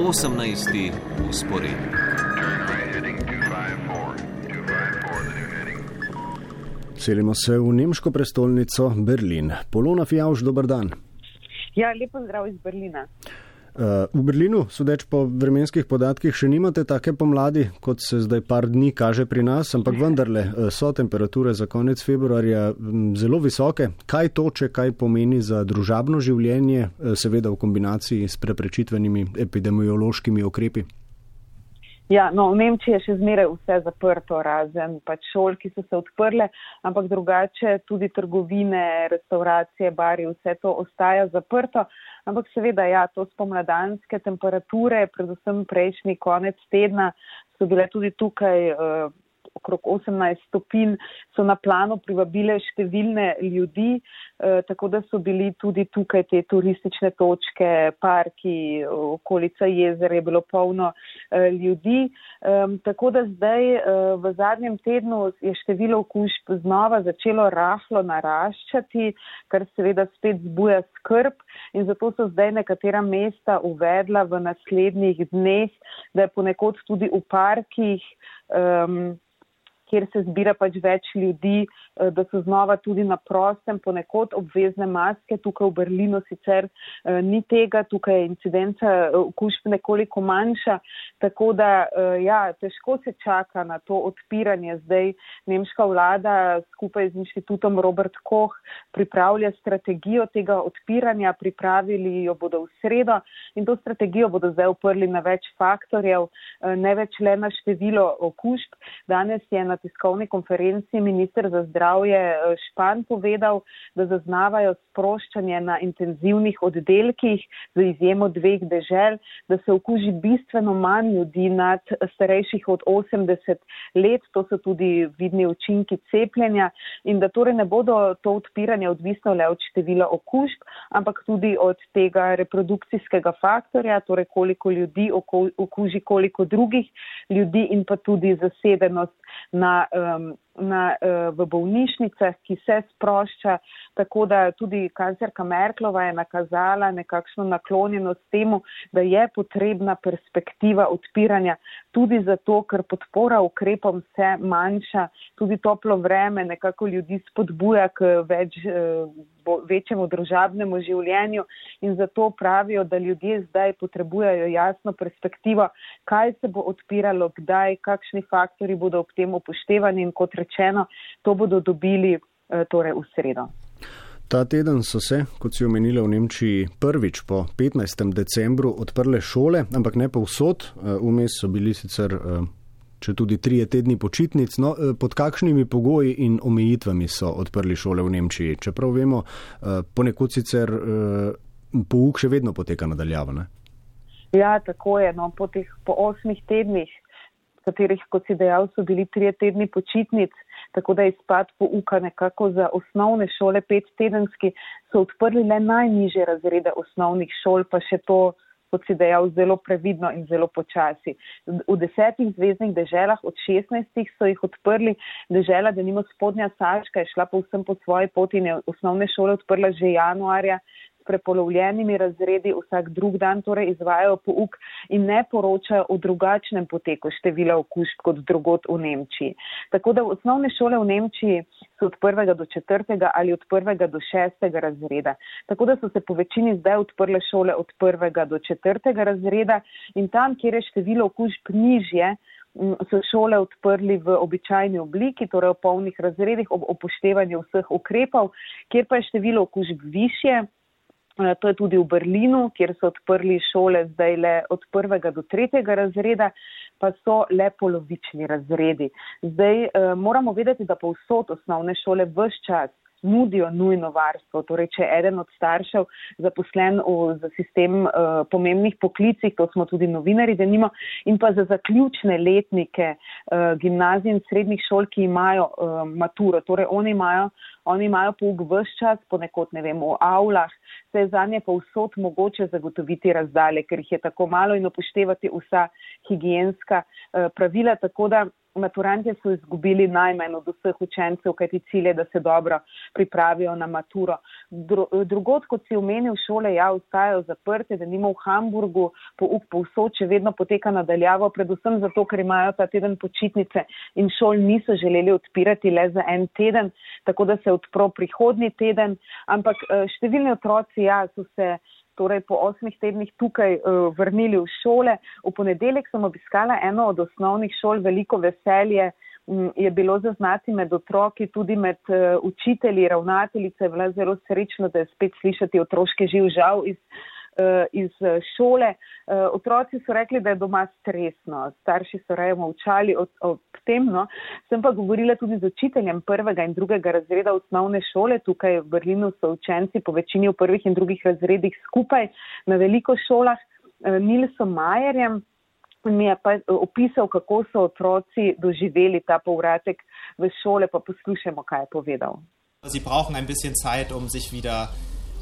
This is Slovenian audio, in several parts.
18. usporedni. Selimo se v nemško prestolnico Berlin. Polona Fjauž, dober dan. Ja, lepo zdrav iz Berlina. Uh, v Berlinu, sodeč po vremenskih podatkih, še nimate take pomladi, kot se zdaj par dni kaže pri nas, ampak vendarle uh, so temperature za konec februarja m, zelo visoke. Kaj to, če kaj pomeni za družabno življenje, uh, seveda v kombinaciji s preprečitvenimi epidemiološkimi ukrepi? Ja, no, v Nemčiji je še zmeraj vse zaprto, razen pač šol, ki so se odprle, ampak drugače tudi trgovine, restauracije, bari, vse to ostaja zaprto. Ampak seveda, ja, to spomladanske temperature, predvsem prejšnji konec tedna, so bile tudi tukaj. Uh, okrog 18 stopinj, so na plano privabile številne ljudi, eh, tako da so bili tudi tukaj te turistične točke, parki, okolica jezera je bilo polno eh, ljudi. Tako da zdaj eh, v zadnjem tednu je število okužb znova začelo rahlo naraščati, kar seveda spet zbuja skrb in zato so zdaj nekatera mesta uvedla v naslednjih dneh, da je ponekod tudi v parkih um, kjer se zbira pač več ljudi, eh, da so znova tudi na prostem, ponekod obvezne maske. Tukaj v Berlinu sicer eh, ni tega, tukaj je incidenca eh, okužb nekoliko manjša, tako da ja, težko se čaka na to odpiranje. Zdaj nemška vlada skupaj z inštitutom Robert Koch pripravlja strategijo tega odpiranja, pripravili jo bodo v sredo in to strategijo bodo zdaj uprli na več faktorjev, ne več le na število okužb. Danes je na tiskovni konferenci minister za zdravje eh, Špan povedal, da zaznavajo sproščanje na intenzivnih oddelkih z izjemo dveh dežel, da se okuži bistveno manj ljudi nad starejših od 80 let, to so tudi vidni učinki cepljenja in da torej ne bodo to odpiranje odvisno le od števila okužb, ampak tudi od tega reprodukcijskega faktorja, torej koliko ljudi okuži koliko drugih ljudi in pa tudi zasedenost na, um, na, uh, v bolnišnicah, ki se sprošča, tako da tudi kancerka Merklova je nakazala nekakšno naklonjenost temu, da je potrebna perspektiva odpiranja, tudi zato, ker podpora ukrepom se manjša, tudi toplo vreme nekako ljudi spodbuja k več. Uh, večjemu družabnemu življenju in zato pravijo, da ljudje zdaj potrebujejo jasno perspektivo, kaj se bo odpiralo, kdaj, kakšni faktori bodo ob tem upoštevani in kot rečeno, to bodo dobili eh, torej v sredo. Ta teden so se, kot si omenila v Nemčiji, prvič po 15. decembru odprle šole, ampak ne povsod. Eh, vmes so bili sicer eh, če tudi trije tedni počitnic. No, pod kakšnimi pogoji in omejitvami so odprli šole v Nemčiji? Čeprav vemo, ponekod sicer pouk še vedno poteka nadaljavane. Ja, tako je. No, po teh po osmih tednih katerih, kot si dejal, so bili trije tedni počitnic, tako da je izpad pouka nekako za osnovne šole pet tedenski, so odprli le najniže razrede osnovnih šol, pa še to, kot si dejal, zelo previdno in zelo počasi. V desetih zvezdnih deželah od šestnajstih so jih odprli, dežela, da nimo spodnja Saška, je šla povsem po svoji poti in je osnovne šole odprla že januarja, prepolovljenimi razredi vsak drug dan torej izvajajo pouk in ne poročajo o drugačnem poteku števila okužb kot drugot v Nemčiji. Tako da osnovne šole v Nemčiji so od prvega do četrtega ali od prvega do šestega razreda. Tako da so se po večini zdaj odprle šole od prvega do četrtega razreda in tam, kjer je število okužb nižje, so šole odprli v običajni obliki, torej v polnih razredih ob upoštevanju vseh ukrepov, kjer pa je število okužb više, Eh, to je tudi v Berlinu, kjer so odprli šole zdaj le od prvega do tretjega razreda, pa so le polovični razredi. Zdaj eh, moramo vedeti, da povsod osnovne šole vse čas nudijo nujno varstvo. Torej, če eden od staršev zaposlen v, za sistem uh, pomembnih poklicih, to smo tudi novinari, da nimo, in pa za zaključne letnike uh, gimnazij in srednjih šol, ki imajo uh, maturo. Torej, oni imajo, oni imajo pouk vse čas, ponekod ne vem, v avlah, se je za nje pa vsot mogoče zagotoviti razdalje, ker jih je tako malo in upoštevati vsa higijenska uh, pravila. Maturantje so izgubili najmanj od vseh učencev, kajti cilj je, da se dobro pripravijo na maturo. Drugod, kot si omenil, šole ja ostajajo zaprte, da nima v Hamburgu pouk povsod, če vedno poteka nadaljavo, predvsem zato, ker imajo ta teden počitnice in šol niso želeli odpirati le za en teden, tako da se odpro prihodni teden, ampak eh, številni otroci ja so se torej po osmih tednih tukaj uh, vrnili v šole. V ponedeljek sem obiskala eno od osnovnih šol, veliko veselje um, je bilo zaznati med otroki, tudi med uh, učitelji, ravnateljice, bila zelo srečna, da je spet slišati otroški živ žal iz. Eh, iz šole. Otroci so rekli, da je doma stresno, starši so raje molčali o, o tem. No. Sem pa govorila tudi z učiteljem prvega in drugega razreda osnovne šole. Tukaj v Berlinu so učenci po večini v prvih in drugih razredih skupaj na veliko šolah. Nilsom Majerjem mi je pa opisal, kako so otroci doživeli ta povratek v šole, pa poslušajmo, kaj je povedal. Sie brauchen ein bisschen Zeit, um sich wieder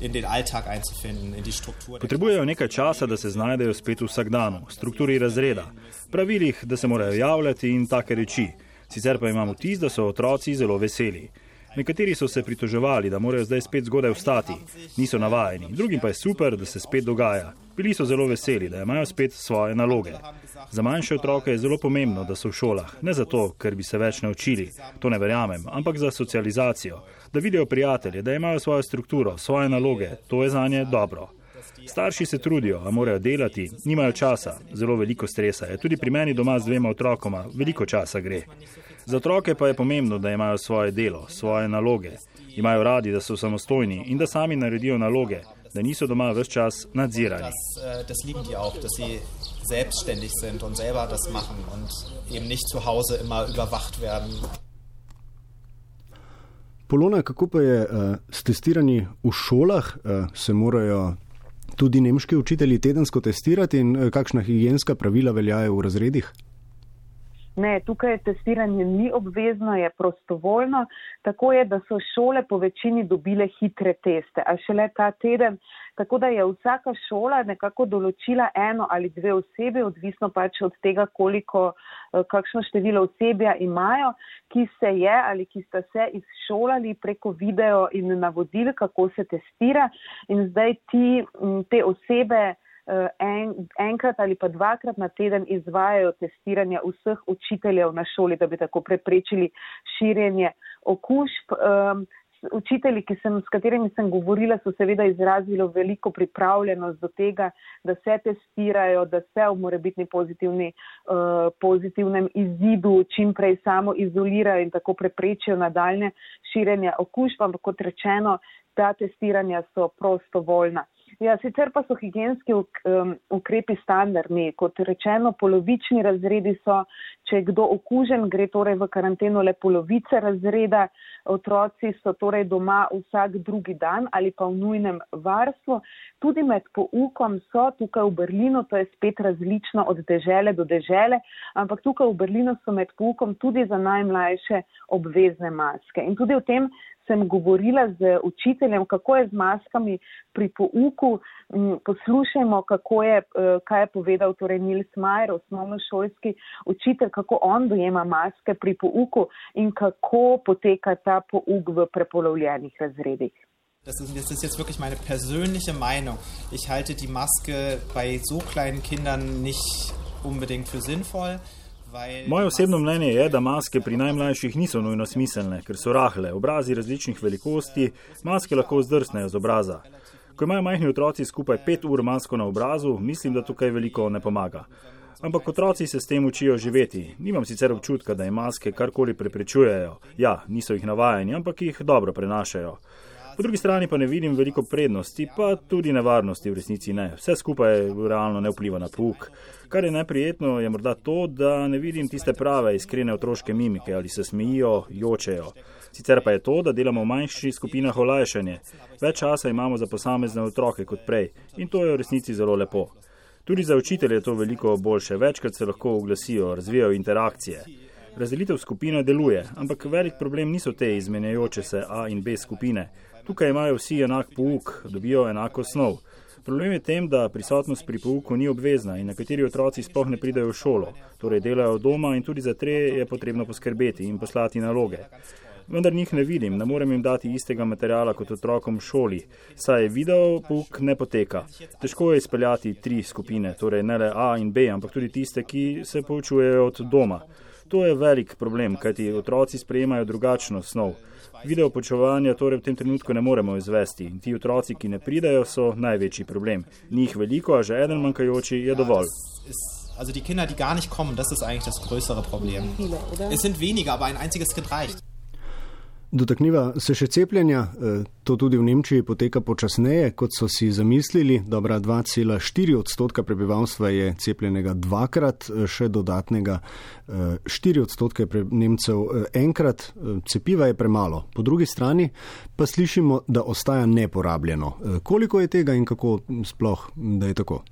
in den Alltag einzufinden, in die Struktur. Potrebujejo nekaj časa, da se znajdejo spet v vsakdanu, v strukturi razreda, pravilih, da se morajo javljati in take reči. Sicer pa imamo vtis, da so otroci zelo veseli. Nekateri so se pritoževali, da morajo zdaj spet zgodaj vstati, niso navajeni, drugim pa je super, da se spet dogaja. Bili so zelo veseli, da imajo spet svoje naloge. Za manjše otroke je zelo pomembno, da so v šolah, ne zato, ker bi se več naučili, to ne verjamem, ampak za socializacijo, da vidijo prijatelje, da imajo svojo strukturo, svoje naloge, to je za nje dobro. Starši se trudijo, a morajo delati, nimajo časa, zelo veliko stresa je. Tudi pri meni doma z dvema otrokoma veliko časa gre. Za otroke pa je pomembno, da imajo svoje delo, svoje naloge. Imajo radi, da so samostojni in da sami naredijo naloge, da niso doma vse čas nadzirani. Das, das lieben die auch, dass sie selbstständig sind und selber das machen und eben nicht zu Hause immer überwacht werden. Polona, kako pa je uh, s testiranji v šolah? Uh, se morajo tudi nemški učitelji tedensko testirati in uh, kakšna higijenska pravila veljajo v razredih? Ne, tukaj testiranje ni obvezno, je prostovoljno. Tako je, da so šole po večini dobile hitre teste, a šele ta teden. Tako da je vsaka šola nekako določila eno ali dve osebi, odvisno pač od tega, koliko, eh, kakšno število osebja imajo, ki se je ali ki sta se izšolali preko video in navodil, kako se testira. In zdaj ti, te osebe. Eh, en, enkrat ali pa dvakrat na teden izvajajo testiranje vseh učiteljev na šoli, da bi tako preprečili širjenje okužb. Um, učitelji, sem, s katerimi sem govorila, so seveda izrazili veliko pripravljenost do tega, da se testirajo, da se v morebitni pozitivni, uh, pozitivnem izidu čim prej samo izolirajo in tako preprečijo nadaljne širjenje okužb, ampak kot rečeno, ta testiranja so prostovoljna. Ja, sicer pa so higijenski ukrepi standardni. Kot rečeno, polovični razredi so, če je kdo okužen, gre torej v karanteno le polovice razreda. Otroci so torej doma vsak drugi dan ali pa v nujnem varstvu. Tudi med poukom so tukaj v Berlinu, to je spet različno od dežele do dežele, ampak tukaj v Berlinu so med poukom tudi za najmlajše obvezne maske. In tudi o tem sem govorila z učiteljem, kako je z maskami pri pouku. Poslušajmo, kako je, eh, kaj je povedal torej Nils Majer, osnovnošolski učitelj, kako on dojema maske pri pouku in kako poteka ta pouk v prepolovljenih razredih. Das ist, das ist jetzt wirklich meine persönliche Meinung. Ich halte die Maske bei so kleinen Kindern nicht unbedingt für sinnvoll. Moje osebno mnenje je, da maske pri najmlajših niso nujno smiselne, ker so rahle, obrazi različnih velikosti, maske lahko zdrsnejo z obraza. Ko imajo majhni otroci skupaj pet ur masko na obrazu, mislim, da tukaj veliko ne pomaga. Ampak otroci se s tem učijo živeti. Nimam sicer občutka, da jim maske karkoli preprečujejo. Ja, niso jih navajeni, ampak jih dobro prenašajo. Po drugi strani pa ne vidim veliko prednosti, pa tudi nevarnosti v resnici ne. Vse skupaj realno ne vpliva na puk. Kar je neprijetno, je morda to, da ne vidim tiste prave, iskrene otroške mimike, ali se smejijo, jočejo. Sicer pa je to, da delamo v manjših skupinah olajšanje. Več časa imamo za posamezne otroke kot prej in to je v resnici zelo lepo. Tudi za učitelje je to veliko boljše, večkrat se lahko oglasijo, razvijajo interakcije. Razdelitev skupine deluje, ampak velik problem niso te izmenjajoče se A in B skupine. Tukaj imajo vsi enak pouk, dobijo enako snov. Problem je tem, da prisotnost pri pouku ni obvezna in nekateri otroci sploh ne pridajo v šolo, torej delajo doma in tudi za tre je potrebno poskrbeti in poslati naloge. Vendar njih ne vidim, ne morem jim dati istega materijala kot otrokom v šoli, saj video pouk ne poteka. Težko je izpeljati tri skupine, torej ne le A in B, ampak tudi tiste, ki se poučujejo od doma. To je velik problem, kajti otroci sprejemajo drugačno snov. Video počovanja torej v tem trenutku ne moremo izvesti in ti otroci, ki ne pridajo, so največji problem. Njih veliko, a že eden manjkajoči je dovolj. Also die Kinder, die gar nicht kommen, das ist eigentlich das größere Problem. Es sind weniger, aber ein einziges Kind reicht. Dotakniva se še cepljenja. E, to tudi v Nemčiji poteka počasneje, kot so si zamislili. Dobra 2,4 odstotka prebivalstva je cepljenega dvakrat, e, še dodatnega 4 e, odstotke Nemcev enkrat. Cepiva je premalo. Po drugi strani pa slišimo, da ostaja neporabljeno. Koliko je tega in kako sploh, da je tako?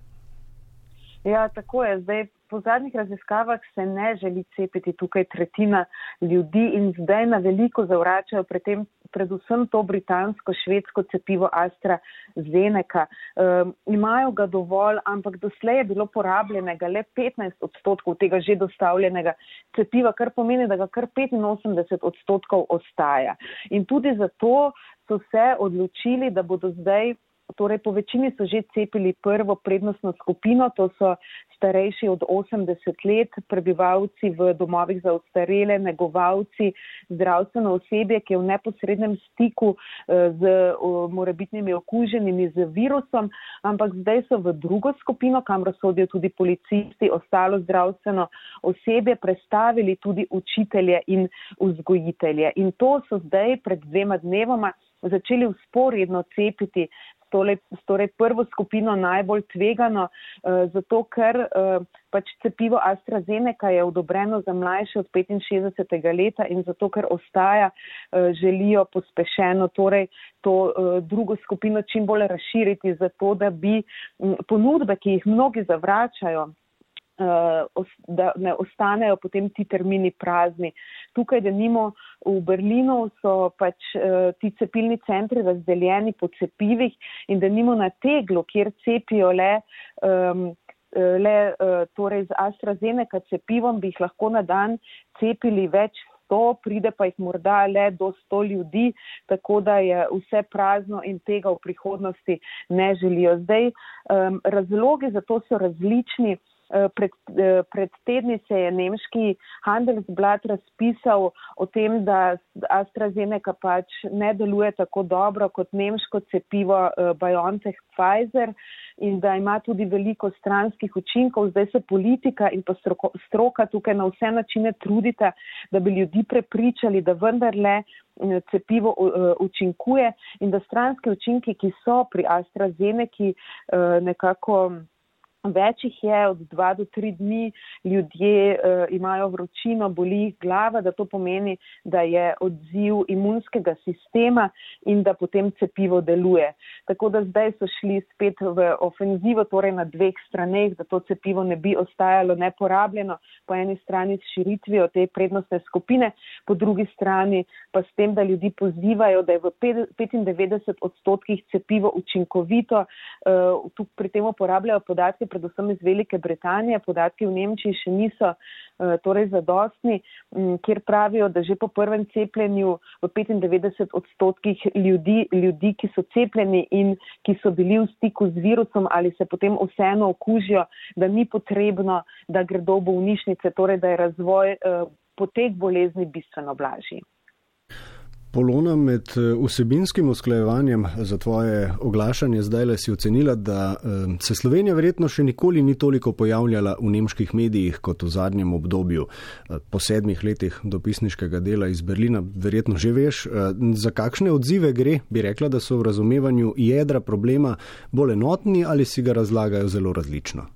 Ja, tako je. Zdaj, po zadnjih raziskavah se ne želi cepiti tukaj tretjina ljudi in zdaj na veliko zavračajo predtem, predvsem to britansko-švedsko cepivo AstraZeneca. Um, imajo ga dovolj, ampak doslej je bilo porabljenega le 15 odstotkov tega že dostavljenega cepiva, kar pomeni, da ga kar 85 odstotkov ostaja. In tudi zato so se odločili, da bodo zdaj Torej, po večini so že cepili prvo prednostno skupino, to so starejši od 80 let, prebivalci v domovih za ostarele, negovalci, zdravstveno osebje, ki je v neposrednem stiku eh, z morebitnimi okuženimi z virusom, ampak zdaj so v drugo skupino, kamor sodijo tudi policisti, ostalo zdravstveno osebje, predstavili tudi učitelje in vzgojitelje. In to so zdaj pred dvema dnevoma začeli usporedno cepiti tole, torej prvo skupino najbolj tvegano, uh, zato ker uh, pač cepivo AstraZeneca je odobreno za mlajše od 65. leta in zato ker ostaja, uh, želijo pospešeno torej to uh, drugo skupino čim bolj razširiti, zato da bi um, ponudbe, ki jih mnogi zavračajo, da ne ostanejo potem ti termini prazni. Tukaj, da nimo v Berlinu, so pač uh, ti cepilni centri razdeljeni po cepivih in da nimo na teglu, kjer cepijo le. Um, Le torej z AstraZeneca cepivom bi jih lahko na dan cepili več sto, pride pa jih morda le do sto ljudi, tako da je vse prazno in tega v prihodnosti ne želijo. Zdaj, um, razlogi za to so različni. Eh, pred, eh, pred tedni se je nemški Handelsblad razpisal o tem, da AstraZeneca pač ne deluje tako dobro kot nemško cepivo eh, BioNTech Pfizer in da ima tudi veliko stranskih učinkov. Zdaj se politika in pa stroka tukaj na vse načine trudita, da bi ljudi prepričali, da vendarle cepivo učinkuje in da stranske učinki, ki so pri AstraZeneca nekako Več jih je, od dva do tri dni ljudje uh, imajo vročino, boli jih glava, da to pomeni, da je odziv imunskega sistema in da potem cepivo deluje. Tako da zdaj so šli spet v ofenzivo, torej na dveh straneh, da to cepivo ne bi ostajalo neporabljeno, po eni strani s širitvijo te prednostne skupine, po drugi strani pa s tem, da ljudi pozivajo, da je v 95 odstotkih cepivo učinkovito. Uh, tu pri tem uporabljajo podatke predvsem iz Velike Britanije. Podatki v Nemčiji še niso uh, torej zadostni, um, kjer pravijo, da že po prvem cepljenju v 95 odstotkih ljudi, ljudi, ki so cepljeni in ki so bili v stiku z virusom ali se potem vseeno okužijo, da ni potrebno, da gredo v bolnišnice, torej da je razvoj uh, potek bolezni bistveno blažji. Polona, med eh, vsebinskim usklajevanjem za tvoje oglašanje zdaj le si ocenila, da eh, se Slovenija verjetno še nikoli ni toliko pojavljala v nemških medijih kot v zadnjem obdobju. Eh, po sedmih letih dopisniškega dela iz Berlina, verjetno že veš, za kakšne odzive gre, bi rekla, da so v razumevanju jedra problema bolj enotni ali si ga razlagajo zelo različno.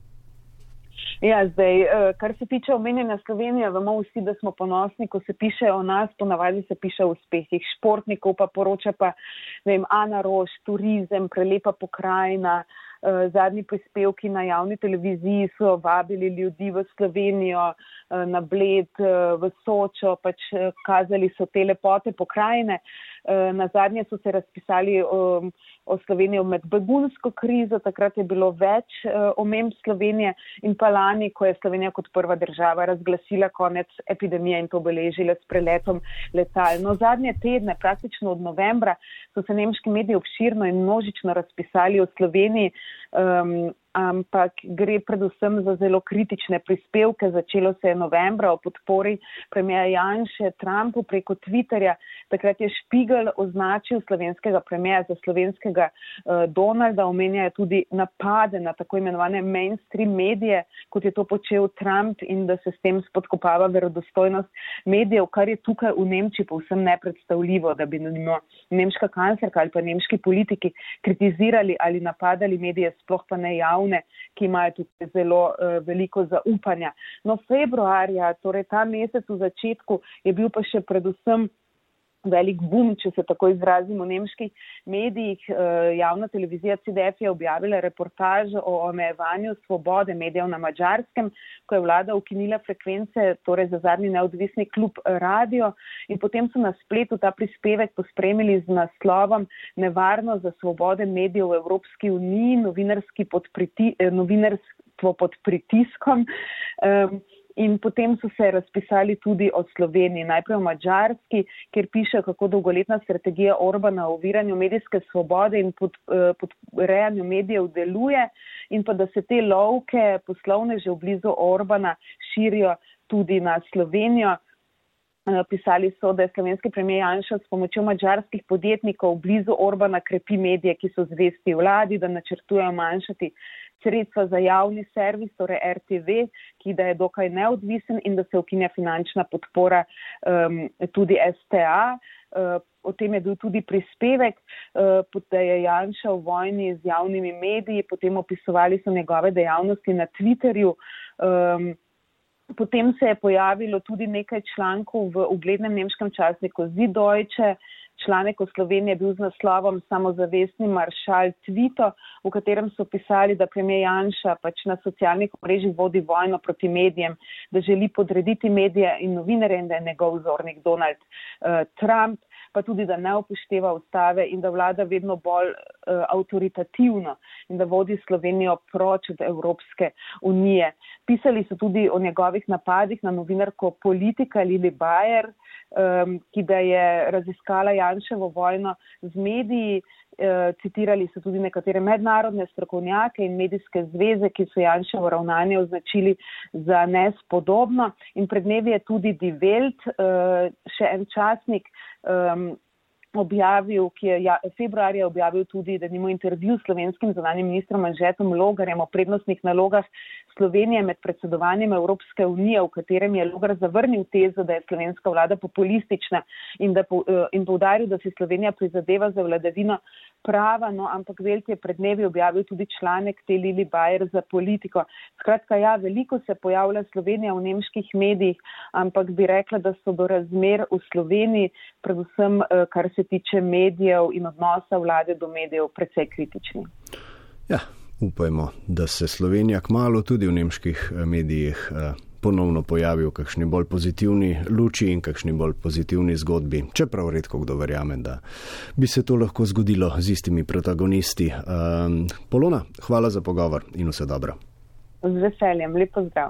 Ja, zdaj, eh, kar se tiče omenjanja Slovenije, vemo vsi, da smo ponosni, ko se piše o nas, ponavadi se piše o uspehih. Športnikov, pa poroča pa, ne vem, Ana Roš, turizem, prelepa pokrajina, eh, zadnji prispevki na javni televiziji so vabili ljudi v Slovenijo, na Bled, v Sočo, pač kazali so te lepote pokrajine. Na zadnje so se razpisali o, o Slovenijo med begunsko krizo, takrat je bilo več omemb Slovenije in pa lani, ko je Slovenija kot prva država razglasila konec epidemije in to beležila s preletom letal. No, zadnje tedne, praktično od novembra, so se nemški mediji obširno in množično razpisali o Sloveniji. Um, ampak gre predvsem za zelo kritične prispevke. Začelo se je novembra o podpori premija Janše Trumpu preko Twitterja. Takrat je Špigel označil slovenskega premija za slovenskega uh, Donalda. Omenjajo tudi napade na tako imenovane mainstream medije, kot je to počel Trump in da se s tem spodkopava verodostojnost medijev, kar je tukaj v Nemčiji povsem nepredstavljivo, da bi nimo nemška kanclerka ali pa nemški politiki kritizirali ali napadali medije, sploh pa ne javno javne, ki imajo tudi zelo uh, veliko zaupanja. No, februarja, torej ta mesec v začetku, je bil pa še predvsem velik bum, če se tako izrazimo, v nemških medijih. Eh, javna televizija CDF je objavila reportaž o omejevanju svobode medijev na mačarskem, ko je vlada ukinila frekvence, torej za zadnji neodvisni klub radio in potem so na spletu ta prispevek pospremili z naslovom Nevarno za svobode medijev v Evropski uniji, novinarski pod priti, eh, novinarstvo pod pritiskom. Um, In potem so se razpisali tudi o Sloveniji, najprej o Mačarski, kjer piše, kako dolgoletna strategija Orbana o oviranju medijske svobode in podrejanju pod medijev deluje in pa da se te lovke poslovne že v blizu Orbana širijo tudi na Slovenijo. Eh, pisali so, da je slovenski premijer Janša s pomočjo mačarskih podjetnikov blizu Orbana krepi medije, ki so zvesti vladi, da načrtujejo manjšati sredstva za javni servis, torej RTV, ki da je dokaj neodvisen in da se ukinja finančna podpora um, tudi STA. Uh, o tem je bil tudi prispevek, uh, da je Janša v vojni z javnimi mediji, potem opisovali so njegove dejavnosti na Twitterju. Um, potem se je pojavilo tudi nekaj člankov v uglednem nemškem časniku Zidojče, članek o Sloveniji je bil z naslovom Samozavestni maršal Tvito, v katerem so pisali, da premijer Janša pač na socialnih mrežih vodi vojno proti medijem, da želi podrediti medije in novinarje in da je njegov vzornik Donald uh, Trump pa tudi, da ne upošteva ustave in da vlada vedno bolj uh, avtoritativno in da vodi Slovenijo proč od Evropske unije. Pisali so tudi o njegovih napadih na novinarko politika Lili Bajer, um, ki da je raziskala Janševo vojno z mediji. Uh, citirali so tudi nekatere mednarodne strokovnjake in medijske zveze, ki so Janševo ravnanje označili za nespodobno. In pred dnevi je tudi Die Welt, uh, še en časnik, um, objavil, ki je ja, februarja objavil tudi, da nimo intervju s slovenskim zunanjim ministrom Anžetom Logarjem o prednostnih nalogah Slovenije med predsedovanjem Evropske unije, v katerem je Logar zavrnil tezo, da je slovenska vlada populistična in, da, eh, in povdaril, da si Slovenija prizadeva za vladavino prava, no, ampak Velt je pred dnevi objavil tudi članek te Lili Bajer za politiko. Skratka, ja, veliko se pojavlja Slovenija v nemških medijih, ampak bi rekla, da so do razmer v Sloveniji, predvsem eh, kar se tiče medijev in odnosa vlade do medijev, precej kritični. Ja, upajmo, da se Slovenija kmalo tudi v nemških eh, medijih eh, ponovno pojavi v kakšni bolj pozitivni luči in kakšni bolj pozitivni zgodbi. Čeprav redko kdo verjame, da bi se to lahko zgodilo z istimi protagonisti. Um, Polona, hvala za pogovor in vse dobro. Z veseljem, lepo zdrav.